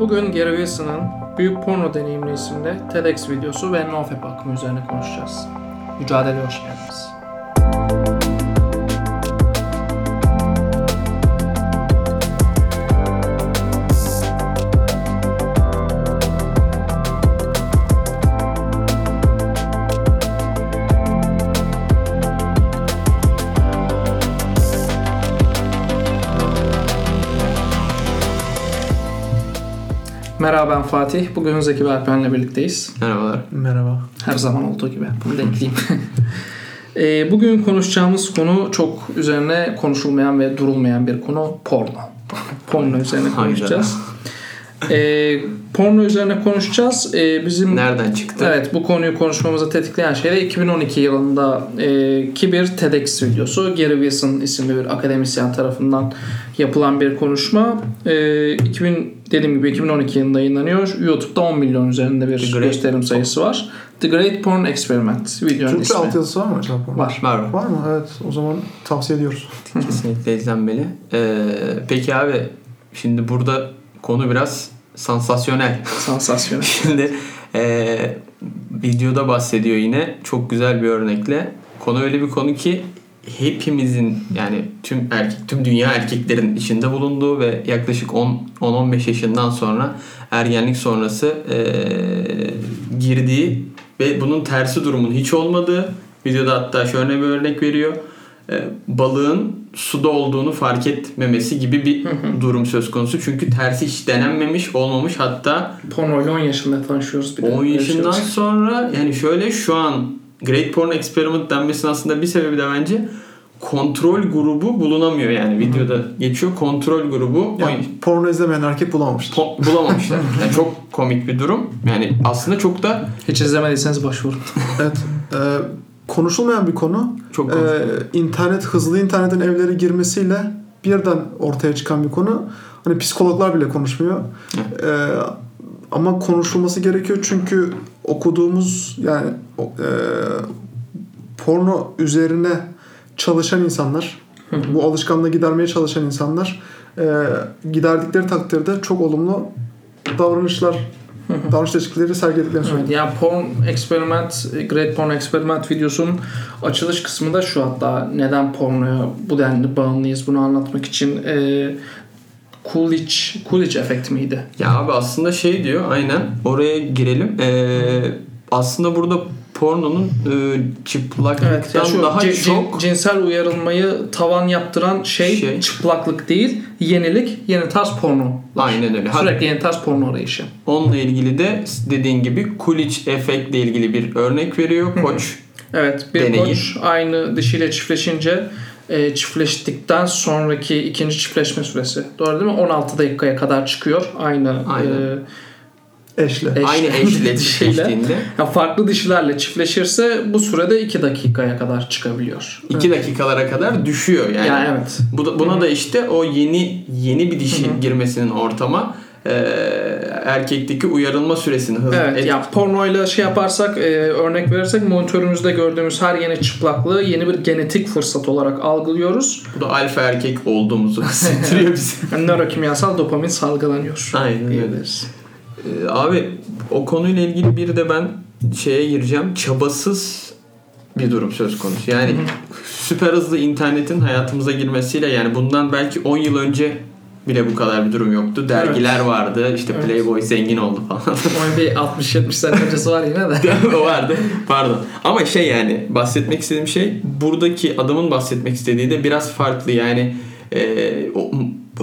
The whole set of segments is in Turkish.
Bugün Gary Wilson'ın Büyük Porno Deneyimli isimli TEDx videosu ve NoFap akımı üzerine konuşacağız. Mücadeleye hoş geldiniz. Merhaba ben Fatih. Bugün Zeki ve birlikteyiz. Merhabalar. Merhaba. Her zaman olduğu gibi. Bunu da ekleyeyim. Ee, bugün konuşacağımız konu çok üzerine konuşulmayan ve durulmayan bir konu. Porno. Porno üzerine konuşacağız. Ee, porno üzerine konuşacağız. Ee, bizim Nereden çıktı? Evet bu konuyu konuşmamızı tetikleyen şey de 2012 yılında e, ki bir TEDx videosu. Gary Wilson isimli bir akademisyen tarafından yapılan bir konuşma. E, 2000 dediğim gibi 2012 yılında yayınlanıyor. YouTube'da 10 milyon üzerinde bir The Great- gösterim sayısı var. The Great Porn Experiment videonun Türkçe ismi. altyazısı var mı acaba? bunun? Var. Var mı? Var mı? Evet. O zaman tavsiye ediyoruz. Kesinlikle izlenmeli. Ee, peki abi şimdi burada konu biraz sansasyonel. Sansasyonel. Şimdi e, videoda bahsediyor yine çok güzel bir örnekle. Konu öyle bir konu ki hepimizin yani tüm erkek tüm dünya erkeklerin içinde bulunduğu ve yaklaşık 10 10-15 yaşından sonra ergenlik sonrası e, girdiği ve bunun tersi durumun hiç olmadığı videoda hatta şöyle bir örnek veriyor. E, balığın suda olduğunu fark etmemesi gibi bir durum söz konusu. Çünkü tersi hiç denenmemiş, olmamış. Hatta Porno 10 yaşında tanışıyoruz. Bir de 10 yaşından Görüşüyoruz. sonra yani şöyle şu an Great Porn Experiment denmesinin aslında bir sebebi de bence kontrol grubu bulunamıyor yani videoda geçiyor kontrol grubu Yani porno izlemeyen erkek bulamamıştır. po- bulamamışlar. Yani çok komik bir durum. Yani aslında çok da Hiç izlemediyseniz başvurun. evet. e, konuşulmayan bir konu. çok E, internet, hızlı internetin evlere girmesiyle birden ortaya çıkan bir konu. Hani psikologlar bile konuşmuyor. E, ama konuşulması gerekiyor çünkü okuduğumuz yani e, porno üzerine çalışan insanlar, bu alışkanlığı gidermeye çalışan insanlar e, giderdikleri takdirde çok olumlu davranışlar, davranış değişiklikleri sergilediklerini söylüyor. Evet, yani Porn Experiment, Great Porn Experiment videosunun açılış kısmında şu hatta neden pornoya bu denli bağımlıyız bunu anlatmak için e, Coolidge, Coolidge efekti miydi? ya abi aslında şey diyor aynen oraya girelim. Ee, aslında burada pornonun e, çıplaklıktan Evet, şu daha cin- çok cinsel uyarılmayı tavan yaptıran şey, Şey. çıplaklık değil, yenilik, yeni tarz porno. aynen öyle. Sürekli yeni tarz porno arayışı. Onunla ilgili de dediğin gibi Coolidge efektle ilgili bir örnek veriyor. Koç Evet bir Deneyi. koç aynı dişiyle çiftleşince e, çiftleştikten sonraki ikinci çiftleşme süresi. Doğru değil mi? 16 dakikaya kadar çıkıyor. Aynı Aynen. e, Eşle. Eş- aynı eşle dişiyle. çiftleştiğinde Ya farklı dişilerle çiftleşirse bu sürede 2 dakikaya kadar çıkabiliyor. 2 dakikalara kadar düşüyor yani. Yani, evet. Bu da, buna da işte o yeni yeni bir dişi girmesinin ortama e, erkekteki uyarılma süresini hızlı Evet et- ya pornoyla şey yaparsak e, örnek verirsek monitörümüzde gördüğümüz her yeni çıplaklığı yeni bir genetik fırsat olarak algılıyoruz. bu da alfa erkek olduğumuzu hissettiriyor bize. Yani nörokimyasal dopamin salgılanıyor. Aynen öyle. Diyebiliriz. E, abi o konuyla ilgili bir de ben şeye gireceğim. Çabasız bir durum söz konusu. Yani süper hızlı internetin hayatımıza girmesiyle yani bundan belki 10 yıl önce bile bu kadar bir durum yoktu. Dergiler vardı. İşte Evet. Playboy zengin oldu falan. Onun bir 60-70 sene öncesi var yine de. o vardı. Pardon. Ama şey yani bahsetmek istediğim şey buradaki adamın bahsetmek istediği de biraz farklı. Yani e, o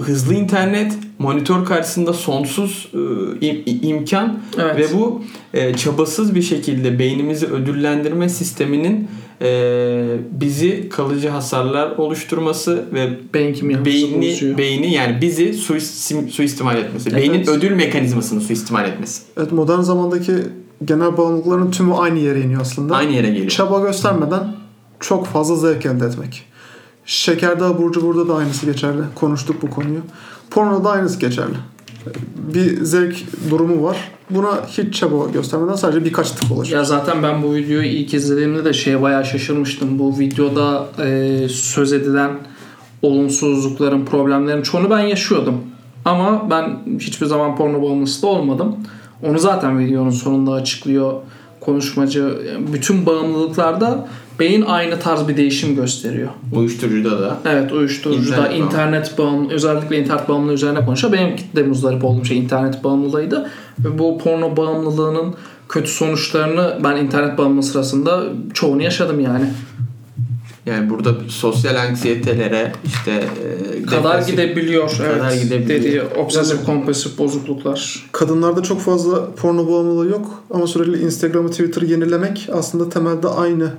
hızlı internet monitör karşısında sonsuz e, im- imkan Evet. ve bu e, çabasız bir şekilde beynimizi ödüllendirme sisteminin e, bizi kalıcı hasarlar oluşturması ve Beyin beyni bozuyor. beyni yani bizi suistim, suistimal etmesi. Evet. Beynin ödül mekanizmasını suistimal etmesi. Evet modern zamandaki genel bağımlılıkların tümü aynı yere iniyor aslında. Aynı yere geliyor. Çaba göstermeden çok fazla zevk elde etmek. Şekerde abur cuburda da aynısı geçerli. Konuştuk bu konuyu. Pornoda da aynısı geçerli. Bir zevk durumu var. Buna hiç çaba göstermeden sadece birkaç tık olacak. Ya zaten ben bu videoyu ilk izlediğimde de şeye bayağı şaşırmıştım. Bu videoda e, söz edilen olumsuzlukların, problemlerin çoğunu ben yaşıyordum. Ama ben hiçbir zaman porno bağımlısı da olmadım. Onu zaten videonun sonunda açıklıyor konuşmacı. Bütün bağımlılıklarda beyin aynı tarz bir değişim gösteriyor. Uyuşturucuda da. Evet uyuşturucuda İnternet internet, bağımlı özellikle internet bağımlılığı üzerine konuşuyor. Benim de muzdarip olduğum şey internet bağımlılığıydı. Ve bu porno bağımlılığının kötü sonuçlarını ben internet bağımlılığı sırasında çoğunu yaşadım yani. Yani burada sosyal anksiyetelere işte e, Kadar gidebiliyor. Kadar evet. gidebiliyor. Dediği obsesif kompulsif bozukluklar. Kadınlarda çok fazla porno bağımlılığı yok ama sürekli Instagram'ı Twitter'ı yenilemek aslında temelde aynı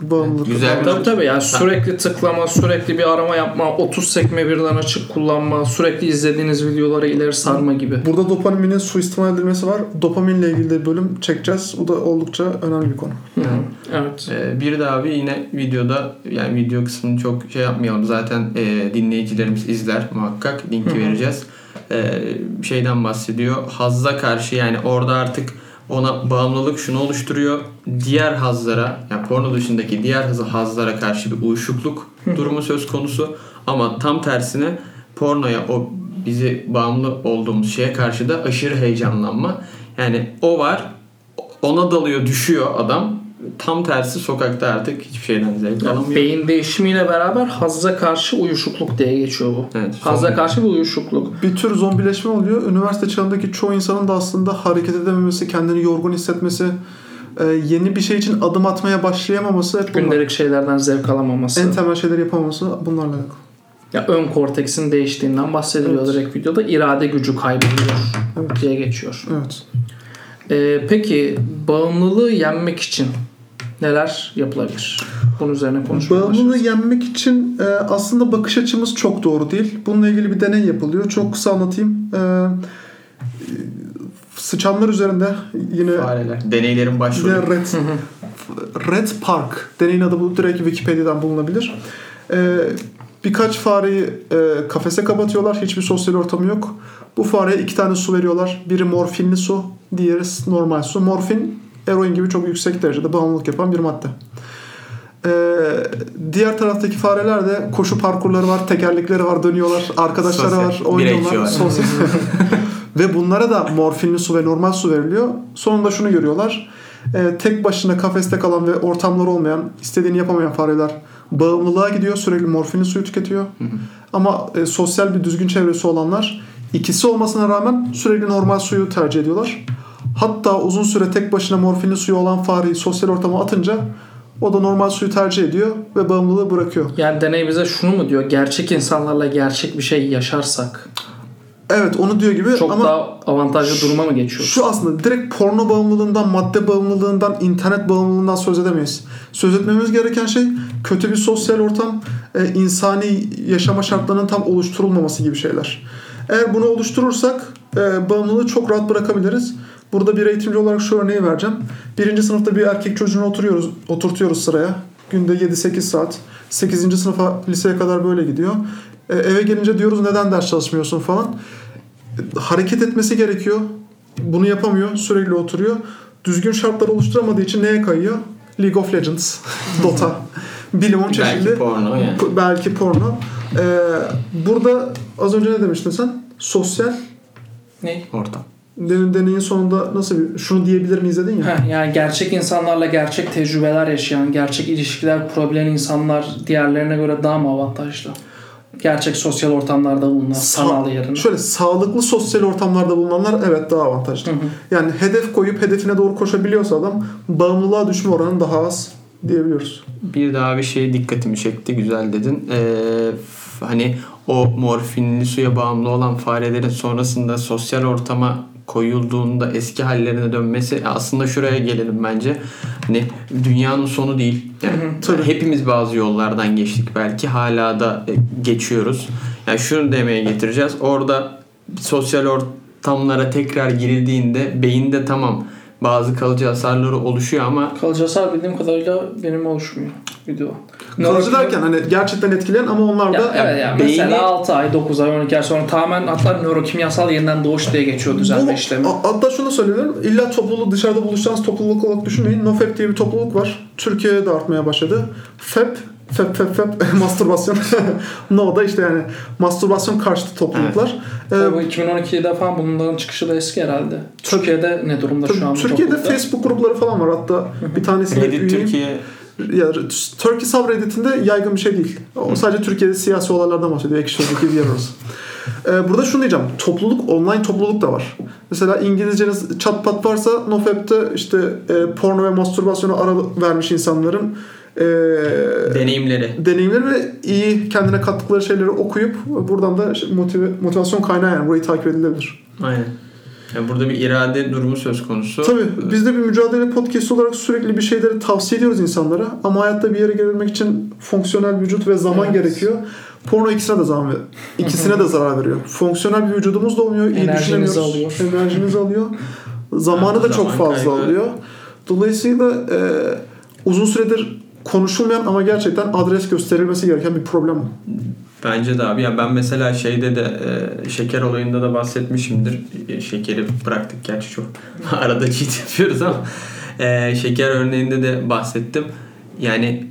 bağımlılık. Güzel bir- Tabii tabii yani sürekli tıklama, sürekli bir arama yapma, 30 sekme birden açık kullanma, sürekli izlediğiniz videolara ileri sarma gibi. Burada dopaminin suistimal edilmesi var. Dopaminle ilgili de bölüm çekeceğiz. Bu da oldukça önemli bir konu. Evet. Ee, bir de abi yine videoda yani video kısmını çok şey yapmayalım. Zaten e, dinleyicilerimiz izler muhakkak. Linki vereceğiz. Ee, şeyden bahsediyor. Hazza karşı yani orada artık ona bağımlılık şunu oluşturuyor. Diğer hazlara yani porno dışındaki diğer haz- hazlara karşı bir uyuşukluk durumu söz konusu. Ama tam tersine pornoya o bizi bağımlı olduğumuz şeye karşı da aşırı heyecanlanma. Yani o var ona dalıyor düşüyor adam. Tam tersi sokakta artık hiçbir şeyden zevk Yani alamıyor. beyin değişimiyle beraber hazza karşı uyuşukluk diye geçiyor bu. Evet, Hazza karşı bir uyuşukluk. Bir tür zombileşme oluyor. Üniversite çağındaki çoğu insanın da aslında hareket edememesi, kendini yorgun hissetmesi, e, yeni bir şey için adım atmaya başlayamaması hep bunlar. Gündelik şeylerden zevk alamaması. En temel şeyleri yapamaması bunlarla alakalı. Ya ön korteksin değiştiğinden bahsediliyor Evet. direkt videoda. irade gücü kayboluyor Evet. diye geçiyor. Evet. Ee, peki bağımlılığı yenmek için neler yapılabilir? Bunun üzerine konuşmaya Bağımlılığı yenmek için e, aslında bakış açımız çok doğru değil. Bununla ilgili bir deney yapılıyor. Çok kısa anlatayım. E, e, sıçanlar üzerinde yine Fareler. Deneylerin yine Red, Red Park deneyin adı bu direkt Wikipedia'dan bulunabilir. E, birkaç fareyi e, kafese kapatıyorlar. Hiçbir sosyal ortamı yok. Bu fareye iki tane su veriyorlar. Biri morfinli su, diğeri normal su. Morfin eroin gibi çok yüksek derecede bağımlılık yapan bir madde. Ee, diğer taraftaki fareler de koşu parkurları var, tekerlekleri var, dönüyorlar, arkadaşları Sosyal. var, oynuyorlar. Sosyal. ve bunlara da morfinli su ve normal su veriliyor. Sonunda şunu görüyorlar. Ee, tek başına kafeste kalan ve ortamları olmayan, istediğini yapamayan fareler bağımlılığa gidiyor. Sürekli morfinli suyu tüketiyor. Ama e, sosyal bir düzgün çevresi olanlar ikisi olmasına rağmen sürekli normal suyu tercih ediyorlar. Hatta uzun süre tek başına morfinli suyu olan fareyi sosyal ortama atınca o da normal suyu tercih ediyor ve bağımlılığı bırakıyor. Yani deney bize şunu mu diyor? Gerçek insanlarla gerçek bir şey yaşarsak Evet onu diyor gibi çok ama daha avantajlı duruma mı geçiyoruz? şu aslında direkt porno bağımlılığından, madde bağımlılığından, internet bağımlılığından söz edemeyiz. Söz etmemiz gereken şey kötü bir sosyal ortam, e, insani yaşama şartlarının tam oluşturulmaması gibi şeyler. Eğer bunu oluşturursak e, bağımlılığı çok rahat bırakabiliriz. Burada bir eğitimci olarak şu örneği vereceğim. Birinci sınıfta bir erkek çocuğunu oturuyoruz, oturtuyoruz sıraya. Günde 7-8 saat. 8. sınıfa liseye kadar böyle gidiyor. E, eve gelince diyoruz neden ders çalışmıyorsun falan. E, hareket etmesi gerekiyor. Bunu yapamıyor. Sürekli oturuyor. Düzgün şartlar oluşturamadığı için neye kayıyor? League of Legends, Dota. Bilimum çeşitli. Belki porno yani. Belki porno. Ee, burada az önce ne demiştin sen? Sosyal Ne? Ortam. Denin deneyin sonunda nasıl bir şunu diyebilir miyiz dedin ya. Heh, yani gerçek insanlarla gerçek tecrübeler yaşayan, gerçek ilişkiler kurabilen insanlar diğerlerine göre daha mı avantajlı? Gerçek sosyal ortamlarda bulunan sanal yerine. Şöyle sağlıklı sosyal ortamlarda bulunanlar evet daha avantajlı. Yani hedef koyup hedefine doğru koşabiliyorsa adam bağımlılığa düşme oranı daha az diyebiliyoruz. Bir daha bir şey dikkatimi çekti. Güzel dedin. Ee, hani o morfinli suya bağımlı olan farelerin sonrasında sosyal ortama koyulduğunda eski hallerine dönmesi aslında şuraya gelelim bence. Hani dünyanın sonu değil. Yani Tabii. hepimiz bazı yollardan geçtik belki hala da e, geçiyoruz. Yani şunu demeye getireceğiz. Orada sosyal ortamlara tekrar girildiğinde beyinde tamam bazı kalıcı hasarları oluşuyor ama Kalıcı hasar bildiğim kadarıyla benim oluşmuyor video. Kalıcı derken hani gerçekten etkileyen ama onlar da Ya, evet yani beyni- mesela 6 ay, 9 ay, 12 ay sonra tamamen hatta nörokimyasal yeniden doğuş diye geçiyor Bu- işlemi. Hatta şunu söyleyebilirim. İlla topluluğu dışarıda buluşacağınız topluluk olarak düşünmeyin. NoFap diye bir topluluk var. Türkiye'de de artmaya başladı. FAP Fep fep fep mastürbasyon. no da işte yani mastürbasyon karşıtı topluluklar. Ee, Bu 2012'de falan bunların çıkışı da eski herhalde. Türkiye'de ne durumda tabii şu an bu Türkiye'de toplulukta? Facebook grupları falan var. Hatta bir tanesinde Reddit üyeyim. Türkiye Ya, Turkey subreddit'inde yaygın bir şey değil. O sadece Türkiye'de siyasi olaylardan bahsediyor. Ekşi Sözlük'te diğer orası. Ee, burada şunu diyeceğim. Topluluk, online topluluk da var. Mesela İngilizceniz çat pat varsa NoFap'te işte e, porno ve mastürbasyona ara vermiş insanların e, deneyimleri. deneyimleri ve iyi kendine kattıkları şeyleri okuyup buradan da motive, motivasyon kaynağı yani burayı takip edilebilir. Aynen. Yani burada bir irade durumu söz konusu. Tabii biz de bir mücadele podcast olarak sürekli bir şeyleri tavsiye ediyoruz insanlara ama hayatta bir yere gelebilmek için fonksiyonel vücut ve zaman Evet. gerekiyor. Porno ikisine de zaman ver- ikisine de zarar veriyor. Fonksiyonel bir vücudumuz da olmuyor, iyi Enerjinizi düşünemiyoruz. alıyor. Enerjinizi alıyor. Zamanı da Zaman çok fazla kaybı. alıyor. Dolayısıyla e, uzun süredir konuşulmayan ama gerçekten adres gösterilmesi gereken bir problem. Bence de abi. Ya ben mesela şeyde de e, şeker olayında da bahsetmişimdir. E, şekeri bıraktık gerçi çok. Arada cheat yapıyoruz ama e, şeker örneğinde de bahsettim. Yani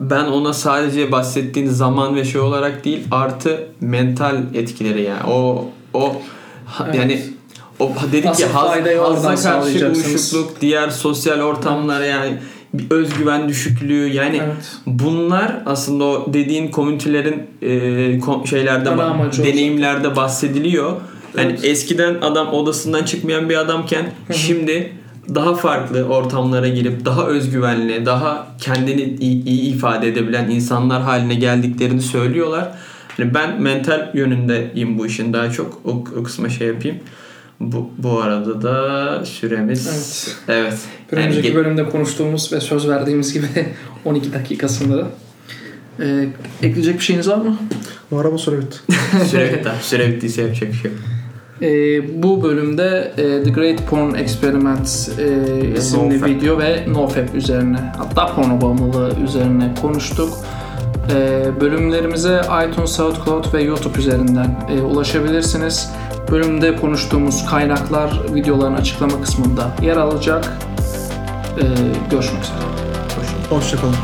ben ona sadece bahsettiğin zaman ve şey olarak değil artı mental etkileri yani. O o Evet. yani o dedik Asıl ya haz, hazza karşı uyuşukluk, diğer sosyal ortamlara yani bir özgüven düşüklüğü yani Evet. Bunlar aslında o dediğin komünitelerin e, ko- şeylerde Ana ba- amacı o deneyimlerde bahsediliyor. Yani Evet. eskiden adam odasından çıkmayan bir adamken şimdi daha farklı ortamlara girip daha özgüvenli, daha kendini iyi, iyi ifade edebilen insanlar haline geldiklerini söylüyorlar. Hani ben mental yönündeyim bu işin daha çok. O, o kısma şey yapayım. Bu, bu arada da süremiz Evet. evet. Bir Yani önceki bölümde konuştuğumuz ve söz verdiğimiz gibi 12 dakikasında. Ee, ekleyecek bir şeyiniz var mı? Var ama süre bitti. süre bitti. Süre bittiyse yapacak bir şey yok. Ee, bu bölümde e, The Great Porn Experiment e, isimli NoFap. video ve NoFap üzerine hatta porno bağımlılığı üzerine konuştuk. Ee, bölümlerimize iTunes, SoundCloud ve YouTube üzerinden e, ulaşabilirsiniz. Bölümde konuştuğumuz kaynaklar videoların açıklama kısmında yer alacak. Ee, görüşmek üzere. Hoşçakalın.